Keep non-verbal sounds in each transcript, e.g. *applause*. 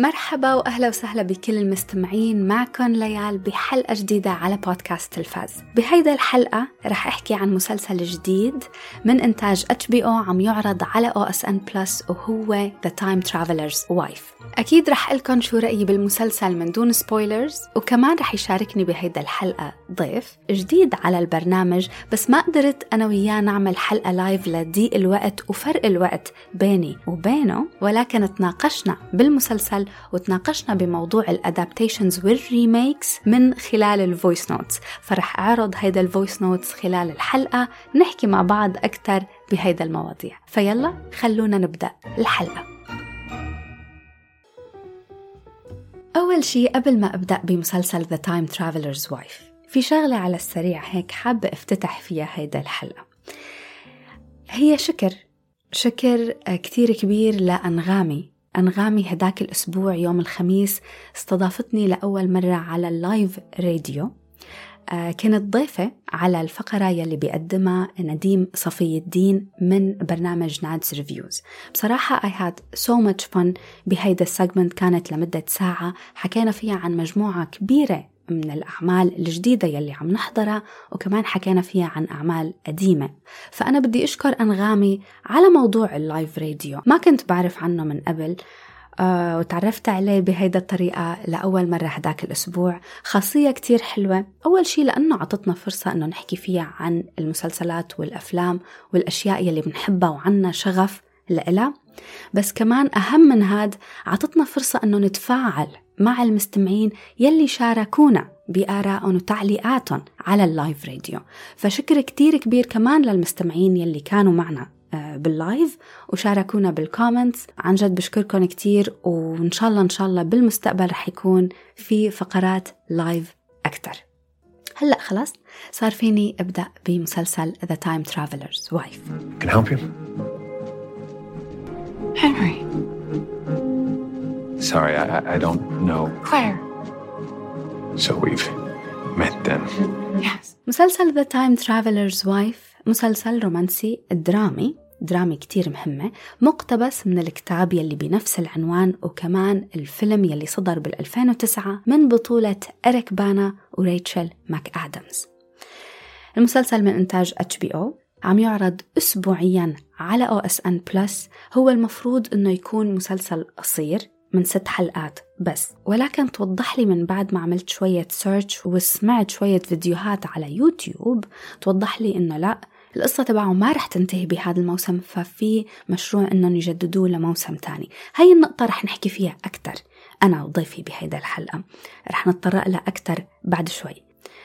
مرحبا وأهلا وسهلا بكل المستمعين معكم ليال بحلقة جديدة على بودكاست تلفاز بهيدا الحلقة رح أحكي عن مسلسل جديد من إنتاج HBO عم يعرض على OSN Plus وهو The Time Traveler's Wife أكيد رح قلكم شو رأيي بالمسلسل من دون spoilers وكمان رح يشاركني بهيدا الحلقة ضيف جديد على البرنامج بس ما قدرت أنا وياه نعمل حلقة live لضيق الوقت وفرق الوقت بيني وبينه ولكن تناقشنا بالمسلسل وتناقشنا بموضوع ال adaptations وال remakes من خلال ال voice notes فرح أعرض هيدا ال voice notes خلال الحلقة. نحكي مع بعض أكثر بهيدا المواضيع. فيلا خلونا نبدأ الحلقة. أول شي قبل ما أبدأ بمسلسل The Time Traveler's Wife في شغلة على السريع هيك حابة أفتتح فيها هيدا الحلقة. هي شكر شكر كتير كبير لأنغامي. أنغامي هداك الأسبوع يوم الخميس استضافتني لأول مرة على اللايف راديو. آه، كانت ضيفة على الفقرة يلي بيقدمها نديم صفي الدين من برنامج Nad's Reviews. بصراحة I had so much fun بهيدا ال segment كانت لمدة ساعة. حكينا فيها عن مجموعة كبيرة من الأعمال الجديدة يلي عم نحضرها وكمان حكينا فيها عن أعمال قديمة. فأنا بدي أشكر أنغامي على موضوع ال live radio. ما كنت بعرف عنه من قبل آه وتعرفت عليه بهيدا الطريقة لأول مرة هداك الأسبوع. خاصية كتير حلوة. أول شي لأنه عطتنا فرصة أنه نحكي فيها عن المسلسلات والأفلام والأشياء يلي بنحبها وعنا شغف لإلها. بس كمان أهم من هاد عطتنا فرصة أنه نتفاعل مع المستمعين يلي شاركونا بآرائهم وتعليقاتهم على ال live radio فشكر كتير كبير كمان للمستمعين يلي كانوا معنا آه، بال live وشاركونا بال comments عن جد بشكركم كتير وإن شاء الله إن شاء الله بالمستقبل رح يكون في فقرات live أكتر هلأ خلاص صار فيني أبدأ بمسلسل The Time Traveler's Wife. Can I help you? Henry. Sorry, I, I don't know. Clare. So we've met then. Yes. مسلسل The Time Traveler's Wife مسلسل رومانسي درامي درامي كتير مهمة مقتبس من الكتاب يلي بنفس العنوان وكمان الفيلم يلي صدر بال 2009 من بطولة إريك بانا وريتشل ماك آدمز المسلسل من إنتاج HBO عم يعرض أسبوعيا على OSN Plus. هو المفروض إنه يكون مسلسل قصير من ست حلقات بس. ولكن توضح لي من بعد ما عملت شوية search وسمعت شوية فيديوهات على يوتيوب توضح لي إنه لا القصة تبعه ما رح تنتهي بهذا الموسم ففي مشروع إنهم يجددوه لموسم تاني. هاي النقطة رح نحكي فيها أكتر أنا وضيفي بهيدا الحلقة. رح نتطرق لها أكتر بعد شوي.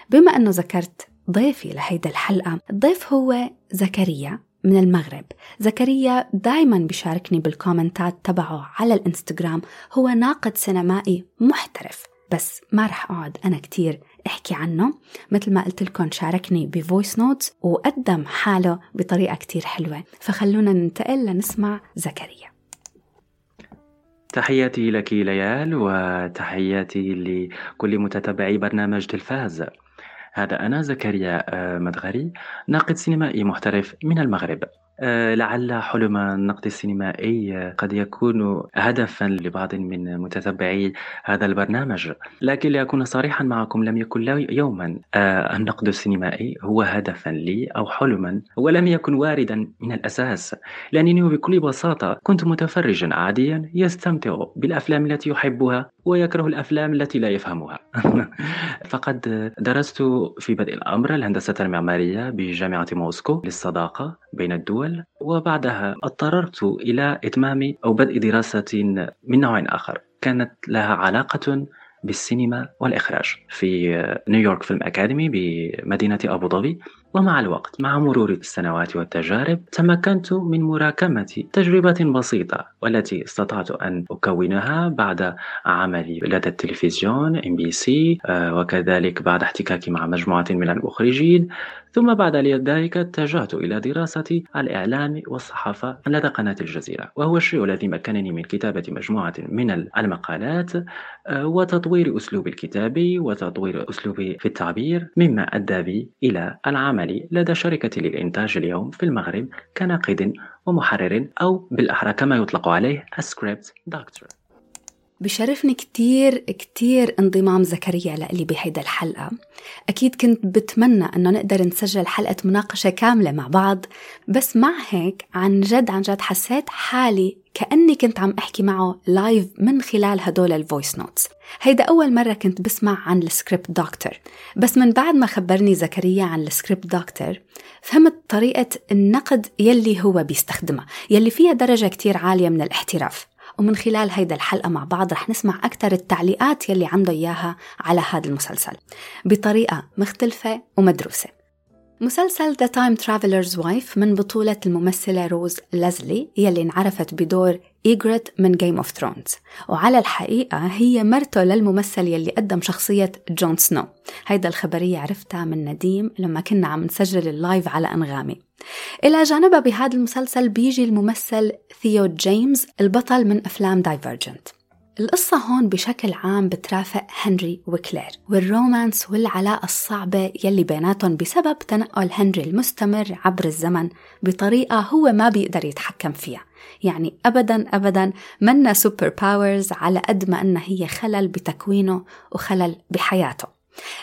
بما أنه ذكرت ضيفي لهيدا الحلقة. الضيف هو زكريا من المغرب. زكريا دايما بيشاركني بالكومنتات تبعه على الإنستغرام. هو ناقد سينمائي محترف. بس ما رح أقعد أنا كتير أحكي عنه. مثل ما قلت لكم شاركني ب voice notes وقدم حاله بطريقة كتير حلوة. فخلونا ننتقل لنسمع زكريا. تحياتي لك ليال وتحياتي لكل متتبعي برنامج تلفاز. هذا أنا زكريا آه، مدغري ناقد سينمائي محترف من المغرب. لعل حلم النقد السينمائي آه، قد يكون هدفا لبعض من متتبعي هذا البرنامج. لكن لأكون صريحا معكم لم يكن يوما النقد السينمائي هو هدفا لي أو حلما ولم يكن واردا من الأساس. لأنني بكل بساطة كنت متفرجا عاديا يستمتع بالأفلام التي يحبها ويكره الأفلام التي لا يفهمها. *laughs* فقد درست في بدء الأمر الهندسة المعمارية بجامعة موسكو للصداقة. بين الدول وبعدها اضطررت إلى إتمام أو بدء دراسة من نوع آخر. كانت لها علاقة بالسينما والإخراج. في نيويورك فيلم أكاديمي بمدينة أبو ظبي. ومع الوقت مع مرور السنوات والتجارب تمكنت من مراكمة تجربة بسيطة والتي استطعت أن أكونها بعد عملي لدى التلفزيون MBC وكذلك بعد احتكاكي مع مجموعة من المخرجين ثم بعد ذلك اتجهت إلى دراسة الإعلام والصحافة لدى قناة الجزيرة وهو الشيء الذي مكنني من كتابة مجموعة من المقالات آه، وتطوير أسلوب الكتابي وتطوير أسلوبي في التعبير مما أدى بي إلى العمل لدى شركة للإنتاج اليوم في المغرب كناقد ومحرر أو بالأحرى كما يطلق عليه سكريبت دكتور بشرفني كتير كتير انضمام زكريا لإلي بهيدا الحلقة. أكيد كنت بتمنى أنه نقدر نسجل حلقة مناقشة كاملة مع بعض بس مع هيك عن جد عن جد حسيت حالي كأني كنت عم أحكي معه live من خلال هدول ال voice notes هيدا أول مرة كنت بسمع عن ال script doctor بس من بعد ما خبرني زكريا عن ال script doctor فهمت طريقة النقد يلي هو بيستخدمها يلي فيها درجة كتير عالية من الاحتراف. ومن خلال هيدا الحلقة مع بعض رح نسمع أكثر التعليقات يلي عنده إياها على هذا المسلسل بطريقة مختلفة ومدروسة. مسلسل The Time Traveler's Wife من بطولة الممثلة روز ليزلي يلي انعرفت بدور إيجريت من Game of Thrones وعلى الحقيقة هي مرته للممثل يلي قدم شخصية جون سنو هيدا الخبرية عرفتها من نديم لما كنا عم نسجل ال live على أنغامي. إلى جانبها بهذا المسلسل بيجي الممثل ثيو جيمس البطل من أفلام Divergent القصة هون بشكل عام بترافق هنري وكلير وال romance والعلاقة الصعبة يلي بيناتهم بسبب تنقل هنري المستمر عبر الزمن بطريقة هو ما بيقدر يتحكم فيها. يعني أبدا أبدا منا super powers على قد ما أنها هي خلل بتكوينه وخلل بحياته.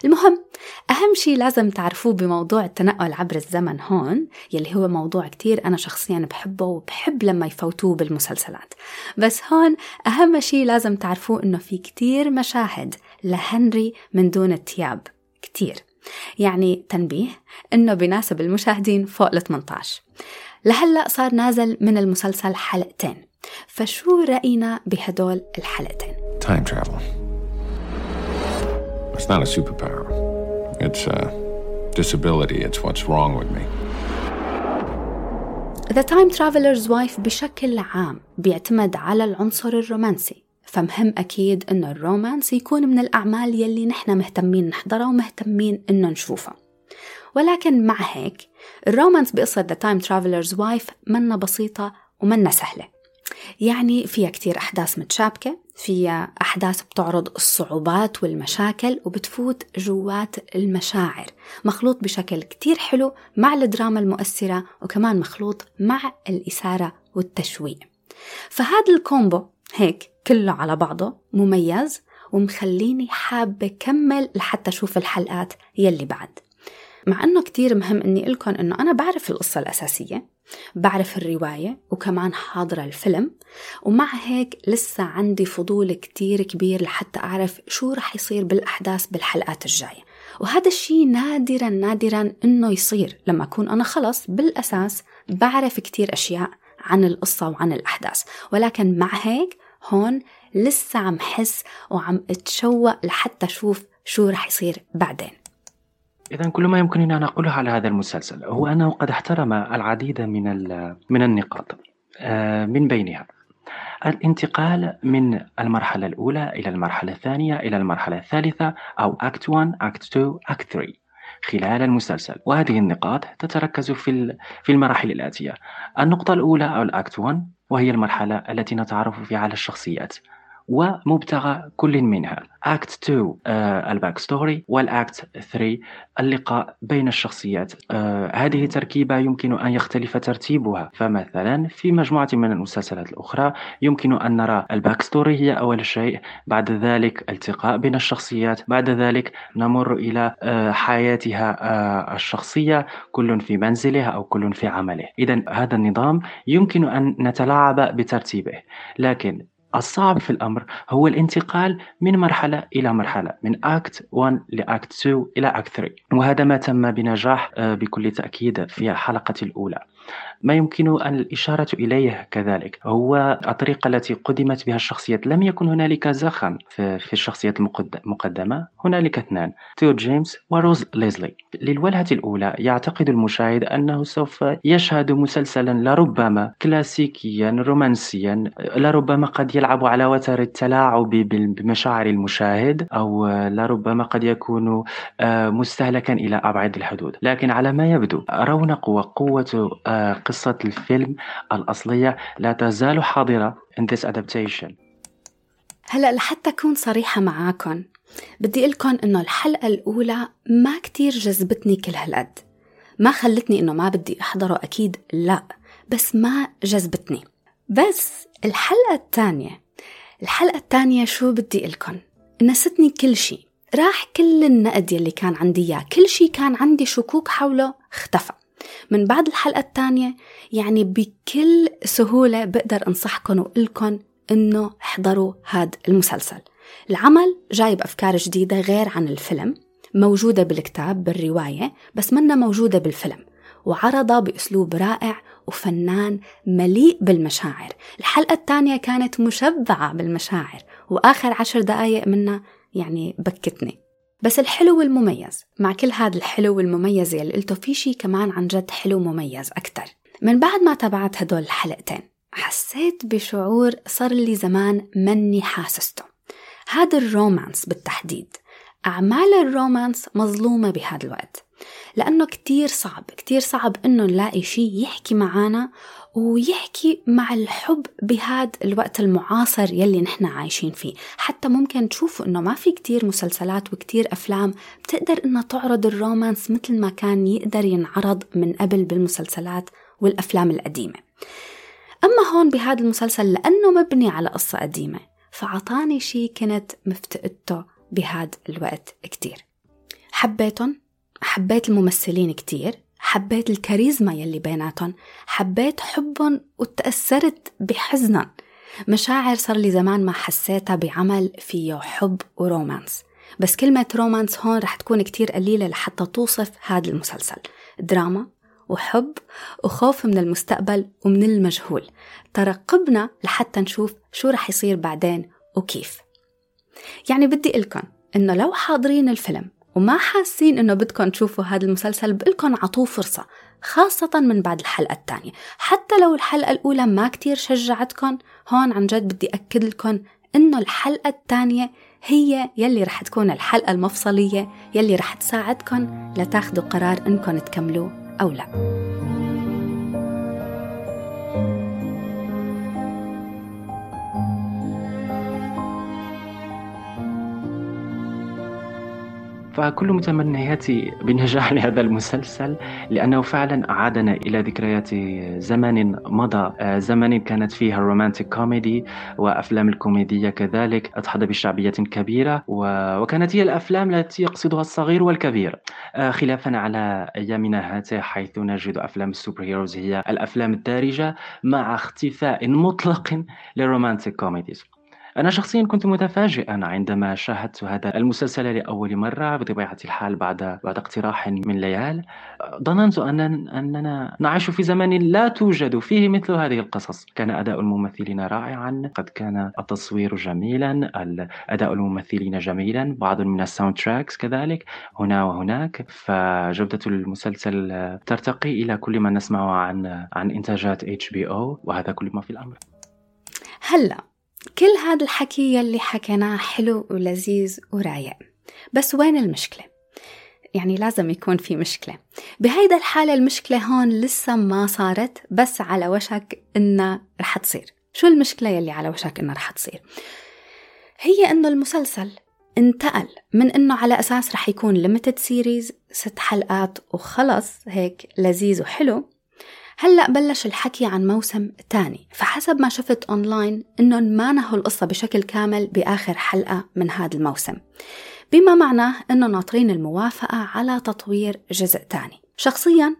المهم أهم شيء لازم تعرفوه بموضوع التنقل عبر الزمن هون يلي هو موضوع كتير أنا شخصيا بحبه وبحب لما يفوتوه بالمسلسلات. بس هون أهم شيء لازم تعرفوه إنه في كتير مشاهد لهنري من دون التياب. كتير. يعني تنبيه إنه بناسب المشاهدين فوق ال 18 لهلأ صار نازل من المسلسل حلقتين. فشو رأينا بهدول الحلقتين؟ Time travel. It's not a superpower. It's a disability. It's what's wrong with me. The Time Traveler's Wife بشكل عام بيعتمد على العنصر الرومانسي فمهم أكيد إنه الرومانس يكون من الأعمال يلي نحن مهتمين نحضرها ومهتمين إنه نشوفها ولكن مع هيك الرومانس بقصة The Time Traveler's Wife منا بسيطة ومنا سهلة يعني فيها كتير أحداث متشابكة فيها أحداث بتعرض الصعوبات والمشاكل وبتفوت جوات المشاعر. مخلوط بشكل كتير حلو مع الدراما المؤثرة وكمان مخلوط مع الإثارة والتشويق. فهذا الكومبو هيك كله على بعضه مميز ومخليني حابة كمل لحتى أشوف الحلقات يلي بعد. مع أنه كتير مهم أني لكم أنه أنا بعرف القصة الأساسية بعرف الرواية وكمان حاضرة الفيلم ومع هيك لسه عندي فضول كتير كبير لحتى أعرف شو رح يصير بالأحداث بالحلقات الجاية. وهذا الشيء نادرا نادرا إنه يصير لما أكون أنا خلص بالأساس بعرف كتير أشياء عن القصة وعن الأحداث. ولكن مع هيك هون لسه عم حس وعم أتشوق لحتى أشوف شو رح يصير بعدين. إذا كل ما يمكنني أن أقوله على هذا المسلسل هو أنه قد احترم العديد من من النقاط. آه، من بينها. الانتقال من المرحلة الأولى إلى المرحلة الثانية إلى المرحلة الثالثة أو أكت 1 أكت 2 أكت 3 خلال المسلسل. وهذه النقاط تتركز في في المراحل الآتية. النقطة الأولى أو الأكت 1 وهي المرحلة التي نتعرف فيها على الشخصيات. ومبتغى كل منها. act 2 آه ال back story وال act 3 اللقاء بين الشخصيات. آه هذه تركيبة يمكن أن يختلف ترتيبها. فمثلا في مجموعة من المسلسلات الأخرى يمكن أن نرى ال back story هي أول شيء. بعد ذلك التقاء بين الشخصيات. بعد ذلك نمر إلى آه حياتها آه الشخصية. كل في منزله أو كل في عمله. إذا هذا النظام يمكن أن نتلاعب بترتيبه. لكن الصعب في الأمر هو الانتقال من مرحلة إلى مرحلة من أكت 1 لأكت 2 إلى أكت 3 وهذا ما تم بنجاح آه، بكل تأكيد في الحلقة الأولى. ما يمكن الإشارة إليه كذلك؟ هو الطريقة التي قدمت بها الشخصيات. لم يكن هنالك زخم في الشخصيات المقدمة. هنالك اثنان تيو جيمس وروز ليزلي. للوهلة الأولى يعتقد المشاهد أنه سوف يشهد مسلسلا لربما كلاسيكيا رومانسيا لربما قد يلعب على وتر التلاعب بمشاعر المشاهد أو لربما قد يكون آه، مستهلكا إلى أبعد الحدود. لكن على ما يبدو رونق وقوة آه، قصة الفيلم الأصلية لا تزال حاضرة in this adaptation. هلا لحتى أكون صريحة معاكم بدي لكم إنه الحلقة الأولى ما كتير جذبتني كل هالقد. ما خلتني إنه ما بدي أحضره أكيد لا بس ما جذبتني. بس الحلقة الثانية الحلقة الثانية شو بدي لكم نستني كل شيء راح كل النقد يلي كان عندي إياه كل شيء كان عندي شكوك حوله اختفى. من بعد الحلقة الثانية يعني بكل سهولة بقدر أنصحكم وقلكم إنه احضروا هذا المسلسل. العمل جايب أفكار جديدة غير عن الفيلم موجودة بالكتاب بالرواية بس منا موجودة بالفيلم وعرضها بأسلوب رائع وفنان مليء بالمشاعر. الحلقة الثانية كانت مشبعة بالمشاعر وآخر عشر دقايق منها يعني بكتني. بس الحلو والمميز. مع كل هذا الحلو والمميز اللي قلته في شي كمان عن جد حلو مميز أكتر. من بعد ما تابعت هدول الحلقتين حسيت بشعور صار لي زمان مني حاسسته. هذا الرومانس بالتحديد. أعمال الرومانس مظلومة بهذا الوقت لأنه كتير صعب كتير صعب إنه نلاقي شيء يحكي معانا ويحكي مع الحب بهذا الوقت المعاصر يلي نحن عايشين فيه. حتى ممكن تشوفوا إنه ما في كتير مسلسلات وكتير أفلام بتقدر إنها تعرض الرومانس مثل ما كان يقدر ينعرض من قبل بالمسلسلات والأفلام القديمة. أما هون بهذا المسلسل لأنه مبني على قصة قديمة فعطاني شي كنت مفتقدته بهذا الوقت كتير. حبيتهم حبيت الممثلين كتير حبيت الكاريزما يلي بيناتهم حبيت حبهم وتأثرت بحزنهم مشاعر صار لي زمان ما حسيتها بعمل فيه حب ورومانس. بس كلمة رومانس هون رح تكون كتير قليلة لحتى توصف هذا المسلسل. دراما وحب وخوف من المستقبل ومن المجهول. ترقبنا لحتى نشوف شو رح يصير بعدين وكيف. يعني بدي لكم إنه لو حاضرين الفيلم وما حاسين إنه بدكم تشوفوا هذا المسلسل بقلكم عطوه فرصة خاصة من بعد الحلقة الثانية. حتى لو الحلقة الأولى ما كتير شجعتكم هون عن جد بدي أكد لكم إنه الحلقة الثانية هي يلي رح تكون الحلقة المفصلية يلي رح تساعدكم لتاخدوا قرار إنكم تكملوه أو لا. فكل متمنياتي بنجاح *laughs* لهذا المسلسل لأنه فعلا أعادنا إلى ذكريات زمن مضى آه، زمن كانت فيها الرومانتيك كوميدي وأفلام الكوميدية كذلك أتحظى بشعبية كبيرة وكانت هي الأفلام التي يقصدها الصغير والكبير. آه، خلافا على أيامنا هذه حيث نجد أفلام ال super heroes هي الأفلام الدارجة مع اختفاء مطلق *laughs* لل romantic comedies أنا شخصيا كنت متفاجئا عندما شاهدت هذا المسلسل لأول مرة بطبيعة الحال بعد بعد اقتراح من ليال. ظننت أننا, أننا نعيش في زمن لا توجد فيه مثل هذه القصص. كان أداء الممثلين رائعا. قد كان التصوير جميلا أداء الممثلين جميلا. بعض من ال soundtracks كذلك هنا وهناك. فجودة المسلسل ترتقي إلى كل ما نسمع عن عن إنتاجات HBO وهذا كل ما في الأمر. هلا كل هذا الحكي يلي حكيناه حلو ولذيذ ورايق بس وين المشكلة؟ يعني لازم يكون في مشكلة بهيدا الحالة المشكلة هون لسه ما صارت بس على وشك إنها رح تصير شو المشكلة يلي على وشك إنها رح تصير؟ هي إنه المسلسل انتقل من إنه على أساس رح يكون limited series ست حلقات وخلص هيك لذيذ وحلو هلأ بلش الحكي عن موسم تاني فحسب ما شفت أونلاين إنه ما نهوا القصة بشكل كامل بآخر حلقة من هذا الموسم. بما معناه إنه ناطرين الموافقة على تطوير جزء تاني. شخصيا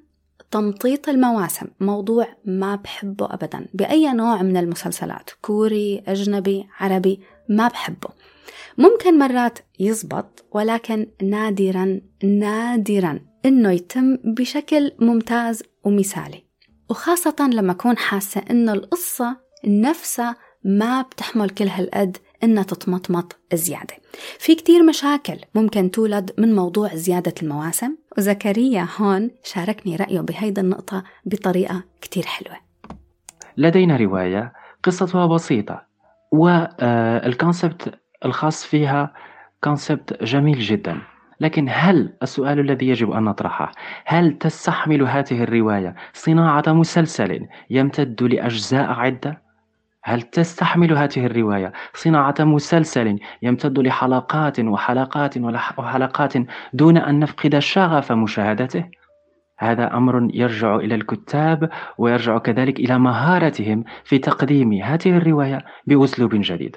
تمطيط المواسم موضوع ما بحبه أبدا. بأي نوع من المسلسلات كوري أجنبي عربي ما بحبه. ممكن مرات يزبط ولكن نادرا نادرا إنه يتم بشكل ممتاز ومثالي. وخاصة لما أكون حاسة إنه القصة نفسها ما بتحمل كل هالقد إنها تتمطمط زيادة. في كتير مشاكل ممكن تولد من موضوع زيادة المواسم وزكريا هون شاركني رأيه بهيدا النقطة بطريقة كتير حلوة. لدينا رواية قصتها بسيطة والكونسبت الخاص فيها كونسبت جميل جدا. لكن هل السؤال الذي يجب أن نطرحه هل تستحمل هذه الرواية صناعة مسلسل يمتد لأجزاء عدة؟ هل تستحمل هذه الرواية صناعة مسلسل يمتد لحلقات وحلقات وحلقات دون أن نفقد شغف مشاهدته؟ هذا أمر يرجع إلى الكتاب ويرجع كذلك إلى مهارتهم في تقديم هذه الرواية بأسلوب جديد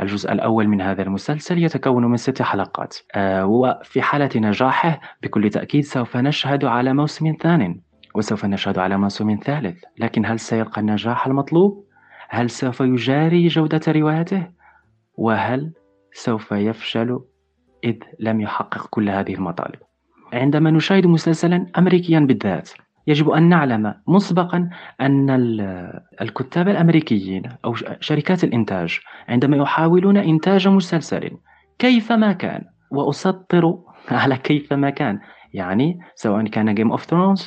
الجزء الأول من هذا المسلسل يتكون من ست حلقات آه، وفي حالة نجاحه بكل تأكيد سوف نشهد على موسم ثان وسوف نشهد على موسم ثالث لكن هل سيلقى النجاح المطلوب؟ هل سوف يجاري جودة روايته؟ وهل سوف يفشل إذ لم يحقق كل هذه المطالب؟ عندما نشاهد مسلسلا أمريكيا بالذات يجب أن نعلم مسبقا أن الكتاب الأمريكيين أو شركات الإنتاج عندما يحاولون إنتاج مسلسل كيفما كان وأسطر على كيفما كان يعني سواء كان Game of Thrones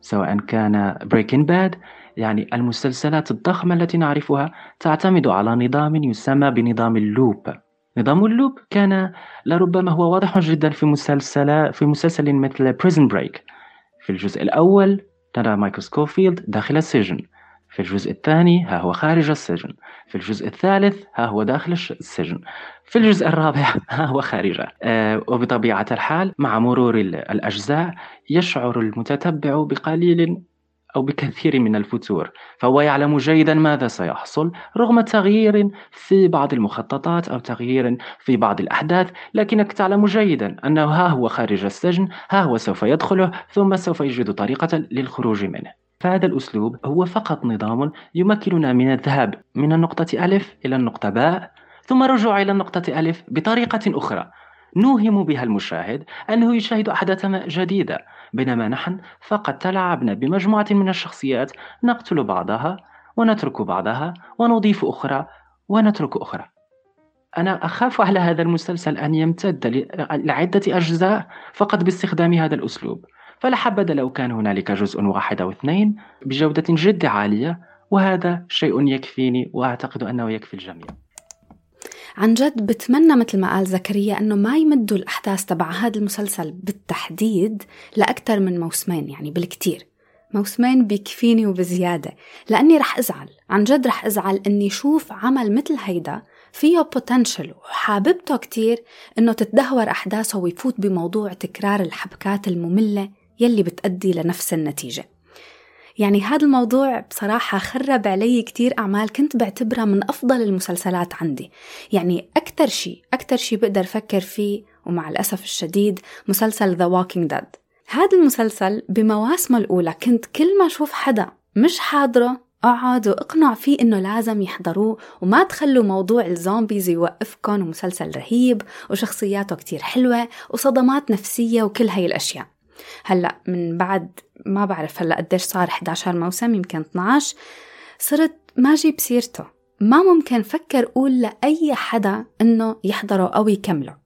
سواء كان Breaking Bad يعني المسلسلات الضخمة التي نعرفها تعتمد على نظام يسمى بنظام ال loop. نظام ال loop كان لربما هو واضح جدا في مسلسل في مسلسل مثل Prison Break. في الجزء الأول نرى مايكل سكوفيلد داخل السجن. في الجزء الثاني ها هو خارج السجن. في الجزء الثالث ها هو داخل السجن. في الجزء الرابع *laughs* ها هو خارجه. آه وبطبيعة الحال مع مرور الأجزاء يشعر المتتبع بقليل أو بكثير من الفتور فهو يعلم جيدا ماذا سيحصل رغم تغيير في بعض المخططات أو تغيير في بعض الأحداث لكنك تعلم جيدا أنه ها هو خارج السجن ها هو سوف يدخله ثم سوف يجد طريقة للخروج منه. فهذا الأسلوب هو فقط نظام يمكننا من الذهاب من النقطة ألف إلى النقطة باء ثم الرجوع إلى النقطة ألف بطريقة أخرى. نوهم بها المشاهد أنه يشاهد أحداثا جديدة. بينما نحن فقط تلاعبنا بمجموعة من الشخصيات نقتل بعضها ونترك بعضها ونضيف أخرى ونترك أخرى. أنا أخاف على هذا المسلسل أن يمتد لعدة أجزاء فقط باستخدام هذا الأسلوب. فلا حبذا لو كان هنالك جزء واحد أو اثنين بجودة جد عالية وهذا شيء يكفيني وأعتقد أنه يكفي الجميع. عن جد بتمنى مثل ما قال زكريا إنه ما يمدوا الأحداث تبع هذا المسلسل بالتحديد لأكثر من موسمين يعني بالكتير. موسمين بيكفيني وبزيادة. لأني رح أزعل عن جد رح أزعل أني شوف عمل مثل هيدا فيه بوتنشل وحاببته كتير أنه تتدهور أحداثه ويفوت بموضوع تكرار الحبكات المملة يلي بتأدي لنفس النتيجة. يعني هذا الموضوع بصراحة خرب علي كتير أعمال كنت بعتبرها من أفضل المسلسلات عندي. يعني أكتر شيء أكتر شيء بقدر أفكر فيه ومع الأسف الشديد مسلسل The Walking Dead. هذا المسلسل بمواسمه الأولى كنت كل ما أشوف حدا مش حاضره أقعد وأقنع فيه إنه لازم يحضروه وما تخلوا موضوع الزومبيز يوقفكم ومسلسل رهيب وشخصياته كتير حلوة وصدمات نفسية وكل هاي الأشياء. هلأ من بعد ما بعرف هلأ قديش صار 11 موسم يمكن 12 صرت ما جيب سيرته. ما ممكن فكر أقول لأي حدا إنه يحضره أو يكمله.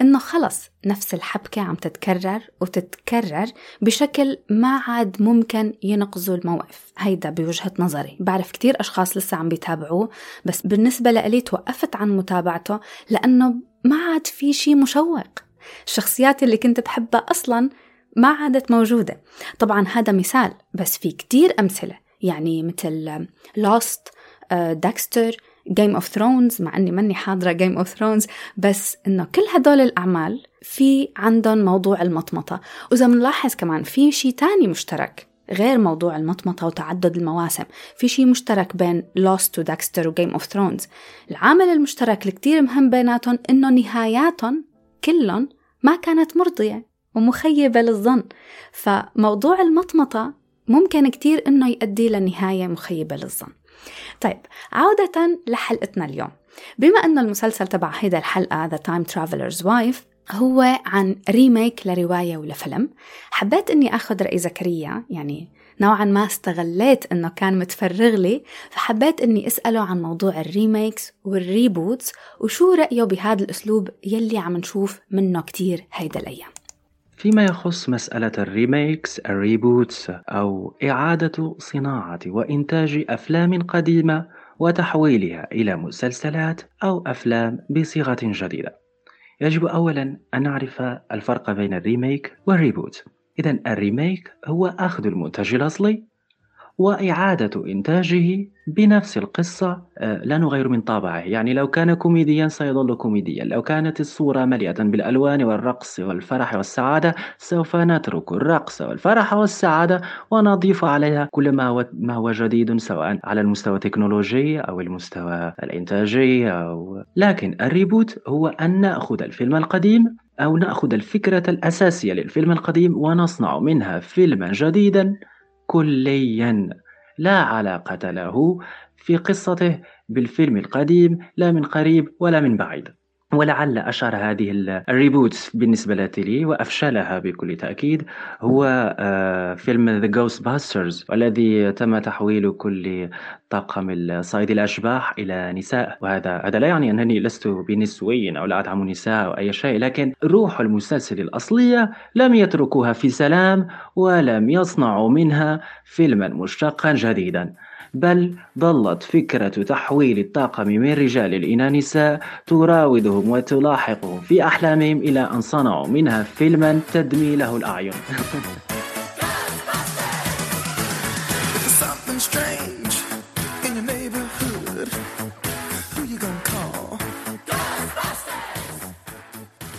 إنه خلص نفس الحبكة عم تتكرر وتتكرر بشكل ما عاد ممكن ينقذوا الموقف. هيدا بوجهة نظري. بعرف كتير أشخاص لسه عم بيتابعوه بس بالنسبة لإلي توقفت عن متابعته لأنه ما عاد في شي مشوق. الشخصيات اللي كنت بحبها أصلا ما عادت موجودة. طبعا هذا مثال بس في كتير أمثلة. يعني مثل Lost Dexter Game of Thrones مع إني ماني حاضرة Game of Thrones بس إنه كل هدول الأعمال في عندهم موضوع المطمطة. وإذا بنلاحظ كمان في شيء تاني مشترك غير موضوع المطمطة وتعدد المواسم. في شيء مشترك بين Lost و Dexter و Game of Thrones العامل المشترك الكتير مهم بيناتهم إنه نهاياتهم كلهم ما كانت مرضية. ومخيبة للظن. فموضوع المطمطة ممكن كتير إنه يؤدي لنهاية مخيبة للظن. طيب عودة لحلقتنا اليوم. بما أن المسلسل تبع هيدا الحلقة The Time Traveler's Wife هو عن remake لرواية ولفيلم حبيت أني أخذ رأي زكريا يعني نوعا ما استغليت أنه كان متفرغ لي فحبيت أني أسأله عن موضوع ال remakes وال reboots وشو رأيه بهذا الأسلوب يلي عم نشوف منه كتير هيدا الأيام. فيما يخص مسألة ال remakes ال reboots أو إعادة صناعة وإنتاج أفلام قديمة وتحويلها إلى مسلسلات أو أفلام بصيغة جديدة. يجب أولا أن نعرف الفرق بين ال remake وال reboot. إذا ال remake هو أخذ المنتج الأصلي. وإعادة إنتاجه بنفس القصة آه، لا نغير من طابعه. يعني لو كان كوميديا سيظل كوميديا. لو كانت الصورة مليئة بالألوان والرقص والفرح والسعادة سوف نترك الرقص والفرح والسعادة ونضيف عليها كل ما هو, ما هو جديد سواء على المستوى التكنولوجي أو المستوى الإنتاجي أو لكن ال reboot هو أن نأخذ الفيلم القديم أو نأخذ الفكرة الأساسية للفيلم القديم ونصنع منها فيلما جديدا. كليا لا علاقة له في قصته بالفيلم القديم لا من قريب ولا من بعيد. ولعل أشهر هذه ال reboots بالنسبة لي وأفشلها بكل تأكيد. هو آه، فيلم The Ghostbusters والذي تم تحويل كل طاقم صيد الأشباح إلى نساء. وهذا هذا لا يعني أنني لست بنسوي أو لا أدعم النساء أو أي شيء لكن روح المسلسل الأصلية لم يتركوها في سلام ولم يصنعوا منها فيلما مشتقا جديدا. بل ظلت فكرة تحويل الطاقم من رجال إلى نساء تراودهم وتلاحقهم في أحلامهم إلى أن صنعوا منها فيلما تدمي له الأعين. *laughs*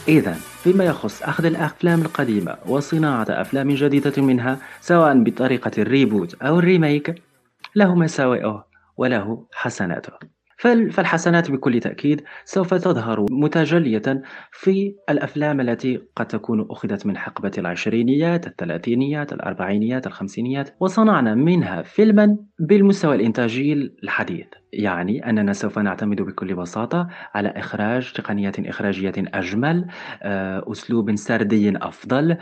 إذا فيما يخص أخذ الأفلام القديمة وصناعة أفلام جديدة منها سواء بطريقة ال reboot أو ال remake له مساوئه وله حسناته. فالحسنات بكل تأكيد سوف تظهر متجلية في الأفلام التي قد تكون أخذت من حقبة العشرينيات الثلاثينيات الأربعينيات الخمسينيات وصنعنا منها فيلما بالمستوى الإنتاجي الحديث. يعني أننا سوف نعتمد بكل بساطة على إخراج تقنيات إخراجية أجمل آه، أسلوب سردي أفضل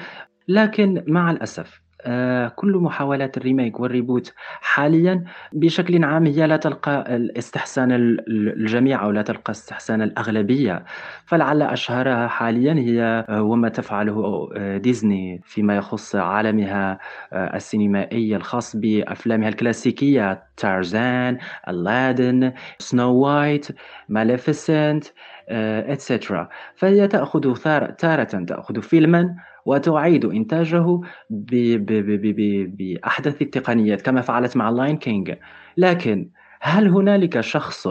لكن مع الأسف آه، كل محاولات ال remake وال reboot حاليا بشكل عام هي لا تلقى الاستحسان الجميع أو لا تلقى استحسان الأغلبية. فلعل أشهرها حاليا هي آه، وما تفعله آه، ديزني فيما يخص عالمها السينمائي الخاص بأفلامها الكلاسيكية تارزان ألادين Snow White Maleficent et cetera فهي تأخذ تارة تأخذ فيلما وتعيد إنتاجه بأحدث التقنيات كما فعلت مع ال Lion King لكن هل هنالك شخص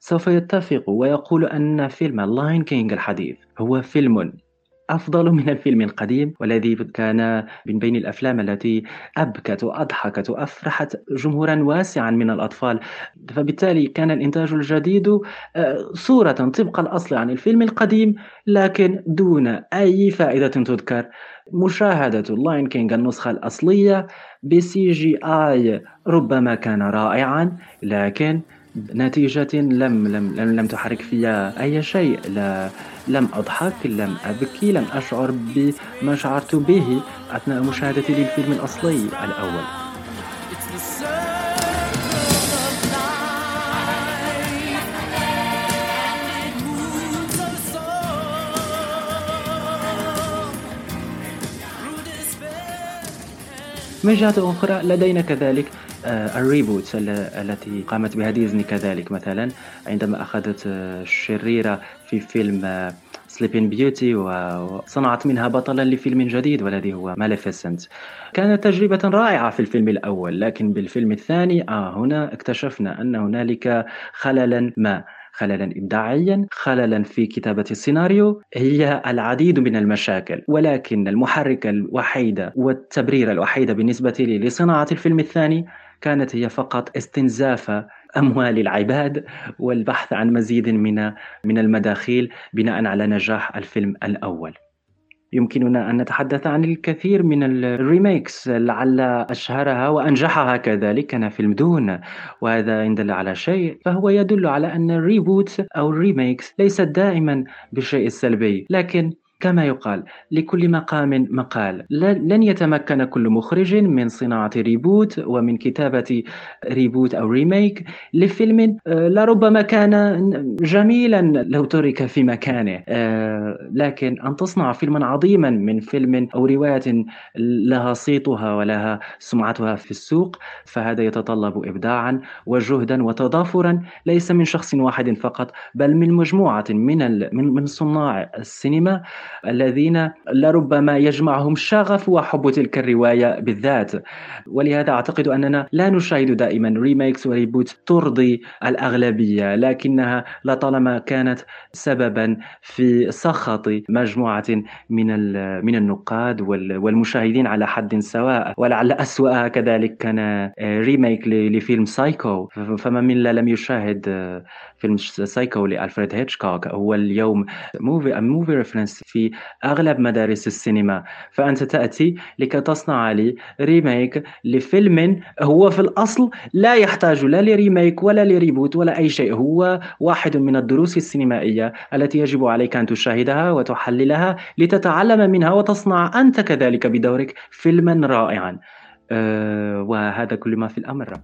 سوف يتفق ويقول أن فيلم ال Lion King الحديث هو فيلم أفضل من الفيلم القديم والذي كان من بين الأفلام التي أبكت وأضحكت وأفرحت جمهورا واسعا من الأطفال. فبالتالي كان الإنتاج الجديد آه، صورة طبق الأصل عن الفيلم القديم لكن دون أي فائدة تذكر. مشاهدة ال Lion King النسخة الأصلية ب CGI ربما كان رائعا لكن نتيجة لم لم لم, لم تحرك فيها أي شيء. لا لم أضحك لم أبكي لم أشعر بما شعرت به أثناء مشاهدتي للفيلم الأصلي الأول. من جهة أخرى لدينا كذلك. الريبوت التي قامت بها ديزني كذلك. مثلا عندما أخذت آه، الشريرة في فيلم Sleeping آه، Beauty وصنعت منها بطلا لفيلم جديد والذي هو Maleficent كانت تجربة رائعة في الفيلم الأول لكن بالفيلم الثاني آه هنا اكتشفنا أن هنالك خللا ما. خللا إبداعيا خللا في كتابة السيناريو. هي العديد من المشاكل ولكن المحرك الوحيد والتبرير الوحيد بالنسبة لي لصناعة الفيلم الثاني كانت هي فقط استنزاف أموال العباد والبحث عن مزيد من من المداخيل بناء على نجاح الفيلم الأول. يمكننا أن نتحدث عن الكثير من ال remakes لعل أشهرها وأنجحها كذلك كان فيلم Dune وهذا إن دل على شيء فهو يدل على أن ال reboot أو ال remakes ليست دائما بالشيء السلبي لكن كما يقال لكل مقام مقال. لن يتمكن كل مخرج من صناعة reboot ومن كتابة reboot أو remake لفيلم آه، لربما كان جميلا لو ترك في مكانه آه، لكن أن تصنع فيلما عظيما من فيلم أو رواية لها صيتها ولها سمعتها في السوق فهذا يتطلب إبداعا وجهدا وتضافرا ليس من شخص واحد فقط بل من مجموعة من من صناع السينما. الذين لربما يجمعهم شغف وحب تلك الرواية بالذات. ولهذا أعتقد أننا لا نشاهد دائما remakes و reboot ترضي الأغلبية لكنها لطالما كانت سببا في سخط مجموعة من من النقاد والمشاهدين على حد سواء. ولعل أسوأها كذلك كان remake لفيلم سايكو فما من لم يشاهد فيلم سايكو لألفريد هيتشكوك هو اليوم movie movie reference في أغلب مدارس السينما. فأنت تأتي لكي تصنع لي remake لفيلم هو في الأصل لا يحتاج لا ل remake ولا ل reboot ولا أي شيء هو واحد من الدروس السينمائية التي يجب عليك أن تشاهدها وتحللها لتتعلم منها وتصنع أنت كذلك بدورك فيلما رائعا. أه وهذا كل ما في الأمر.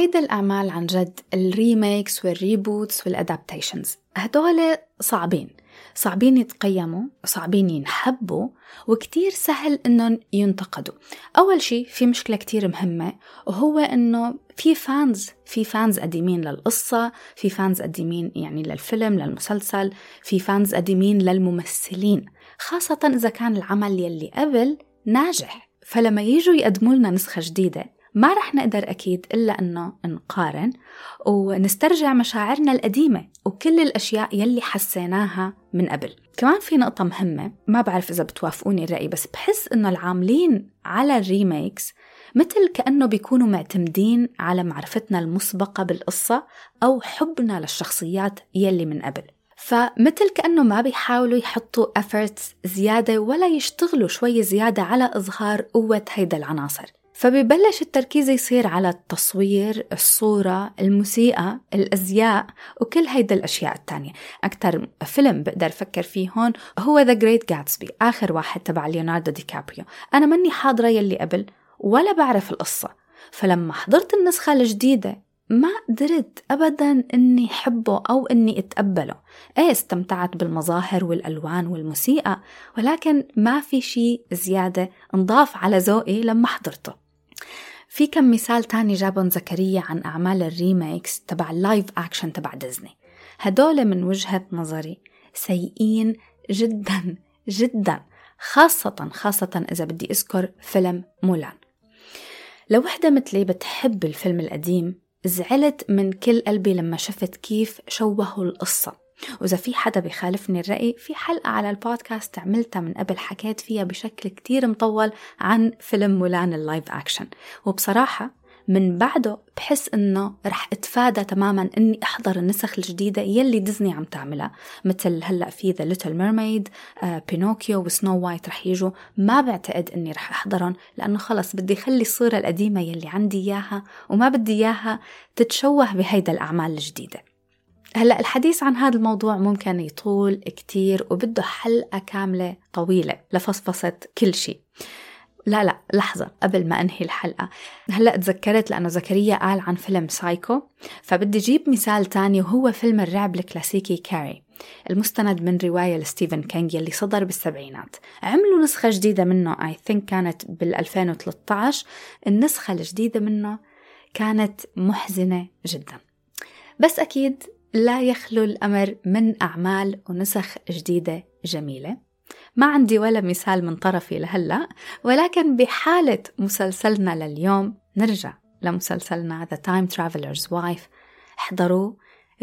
هيدا الأعمال عن جد ال remakes وال reboots وال adaptations هدول صعبين. صعبين يتقيموا صعبين ينحبوا وكتير سهل إنهم ينتقدوا. أول شيء في مشكلة كتير مهمة وهو إنه في fans في fans قديمين للقصة في fans قديمين يعني للفيلم للمسلسل في fans قديمين للممثلين. خاصة إذا كان العمل يلي قبل ناجح. فلما يجوا يقدموا لنا نسخة جديدة ما رح نقدر أكيد إلا أنه نقارن ونسترجع مشاعرنا القديمة وكل الأشياء يلي حسيناها من قبل. كمان في نقطة مهمة ما بعرف إذا بتوافقوني الرأي بس بحس إنه العاملين على الريميكس مثل كأنه بيكونوا معتمدين على معرفتنا المسبقة بالقصة أو حبنا للشخصيات يلي من قبل. فمثل كأنه ما بيحاولوا يحطوا efforts زيادة ولا يشتغلوا شوي زيادة على إظهار قوة هيدا العناصر. فبيبلش التركيز يصير على التصوير الصورة الموسيقى الأزياء وكل هيدا الأشياء التانية. أكتر فيلم بقدر أفكر فيه هون هو The Great Gatsby آخر واحد تبع ليوناردو دي كابريو. أنا مني حاضرة يلي قبل ولا بعرف القصة. فلما حضرت النسخة الجديدة ما قدرت أبدا إني حبه أو إني أتقبله. إيه استمتعت بالمظاهر والألوان والموسيقى ولكن ما في شيء زيادة انضاف على ذوقي لما حضرته. في كم مثال تاني جابهم زكريا عن أعمال ال remakes تبع ال live action تبع ديزني. هدول من وجهة نظري سيئين جدا جدا خاصة خاصة إذا بدي أذكر فيلم مولان. لو وحدة مثلي بتحب الفيلم القديم زعلت من كل قلبي لما شفت كيف شوهوا القصة. وإذا في حدا بيخالفني الرأي في حلقة على البودكاست عملتها من قبل حكيت فيها بشكل كتير مطول عن فيلم مولان ال live action. وبصراحة من بعده بحس إنه رح أتفادى تماما إني أحضر النسخ الجديدة يلي ديزني عم تعملها. مثل هلأ في The Little Mermaid بينوكيو و Snow White رح يجوا. ما بعتقد إني رح أحضرهم لأنه خلص بدي اخلي الصورة القديمة يلي عندي إياها وما بدي إياها تتشوه بهيدا الأعمال الجديدة. هلا الحديث عن هذا الموضوع ممكن يطول كتير وبده حلقة كاملة طويلة لفصفصة كل شيء. لا لا لحظة قبل ما أنهي الحلقة. هلأ تذكرت لأنه زكريا قال عن فيلم سايكو فبدي أجيب مثال تاني وهو فيلم الرعب الكلاسيكي كاري المستند من رواية لستيفن كينج يلي صدر بالسبعينات. عملوا نسخة جديدة منه I think كانت بال 2013 النسخة الجديدة منه كانت محزنة جدا. بس أكيد لا يخلو الأمر من أعمال ونسخ جديدة جميلة. ما عندي ولا مثال من طرفي لهلأ ولكن بحالة مسلسلنا لليوم نرجع لمسلسلنا The Time Traveler's Wife. احضروا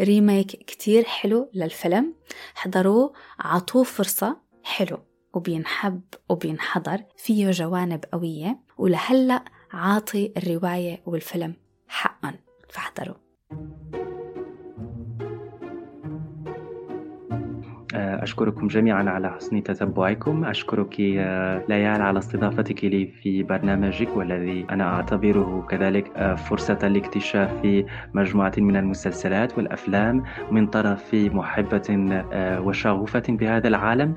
ريميك كتير حلو للفيلم. احضروه. عطوه فرصة حلو وبينحب وبينحضر. فيه جوانب قوية ولهلأ عاطي الرواية والفيلم حقا. فاحضروا أشكركم جميعا على حسن تتبعكم. أشكرك ليال على استضافتك لي في برنامجك والذي أنا أعتبره كذلك فرصة لاكتشاف مجموعة من المسلسلات والأفلام من طرف محبة وشغوفة بهذا العالم.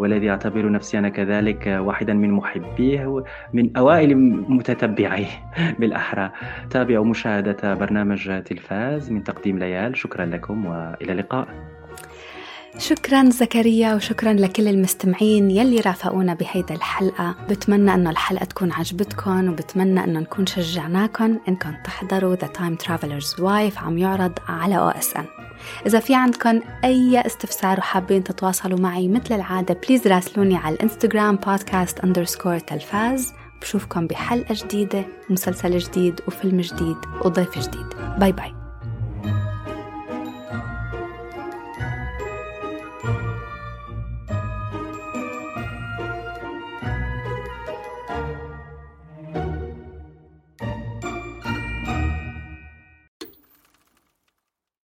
والذي أعتبر نفسي أنا كذلك واحدا من محبيه من أوائل متتبعيه *laughs* بالأحرى. تابعوا مشاهدة برنامج تلفاز من تقديم ليال. شكرا لكم وإلى اللقاء. شكرا زكريا وشكرا لكل المستمعين يلي رافقونا بهيدا الحلقة. بتمنى أنه الحلقة تكون عجبتكم وبتمنى أنه نكون شجعناكم إنكم تحضروا The Time Traveler's Wife عم يعرض على OSN إذا في عندكم أي استفسار وحابين تتواصلوا معي مثل العادة please راسلوني على الإنستغرام بودكاست underscore تلفاز. بشوفكم بحلقة جديدة مسلسل جديد وفيلم جديد وضيف جديد. باي باي